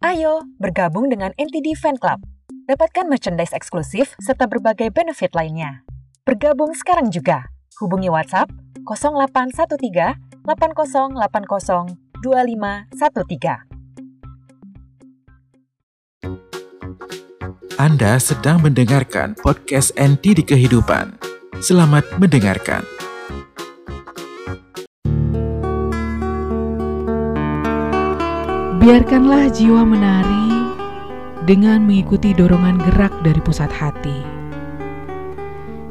Ayo bergabung dengan NTD Fan Club. Dapatkan merchandise eksklusif serta berbagai benefit lainnya. Bergabung sekarang juga. Hubungi WhatsApp 0813 8080 2513. Anda sedang mendengarkan podcast NT di Kehidupan. Selamat mendengarkan. Biarkanlah jiwa menari dengan mengikuti dorongan gerak dari pusat hati.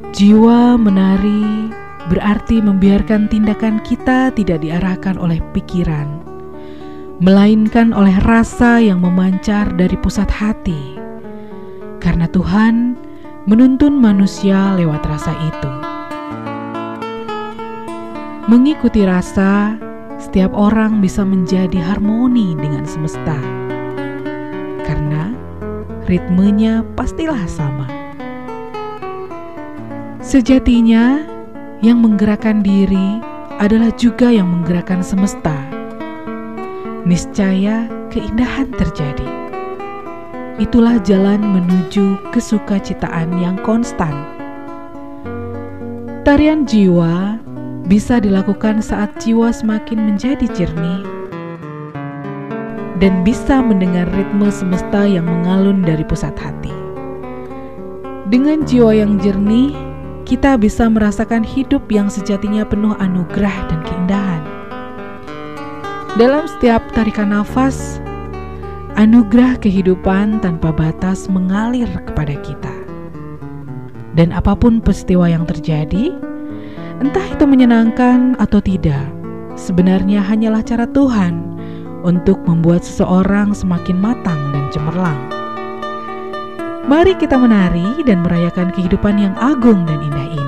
Jiwa menari berarti membiarkan tindakan kita tidak diarahkan oleh pikiran, melainkan oleh rasa yang memancar dari pusat hati. Karena Tuhan menuntun manusia lewat rasa itu. Mengikuti rasa setiap orang bisa menjadi harmoni dengan semesta. Karena ritmenya pastilah sama. Sejatinya, yang menggerakkan diri adalah juga yang menggerakkan semesta. Niscaya keindahan terjadi. Itulah jalan menuju kesukacitaan yang konstan. Tarian jiwa bisa dilakukan saat jiwa semakin menjadi jernih dan bisa mendengar ritme semesta yang mengalun dari pusat hati. Dengan jiwa yang jernih, kita bisa merasakan hidup yang sejatinya penuh anugerah dan keindahan. Dalam setiap tarikan nafas, anugerah kehidupan tanpa batas mengalir kepada kita. Dan apa pun peristiwa yang terjadi, Entah itu menyenangkan atau tidak, sebenarnya hanyalah cara Tuhan untuk membuat seseorang semakin matang dan cemerlang. Mari kita menari dan merayakan kehidupan yang agung dan indah ini.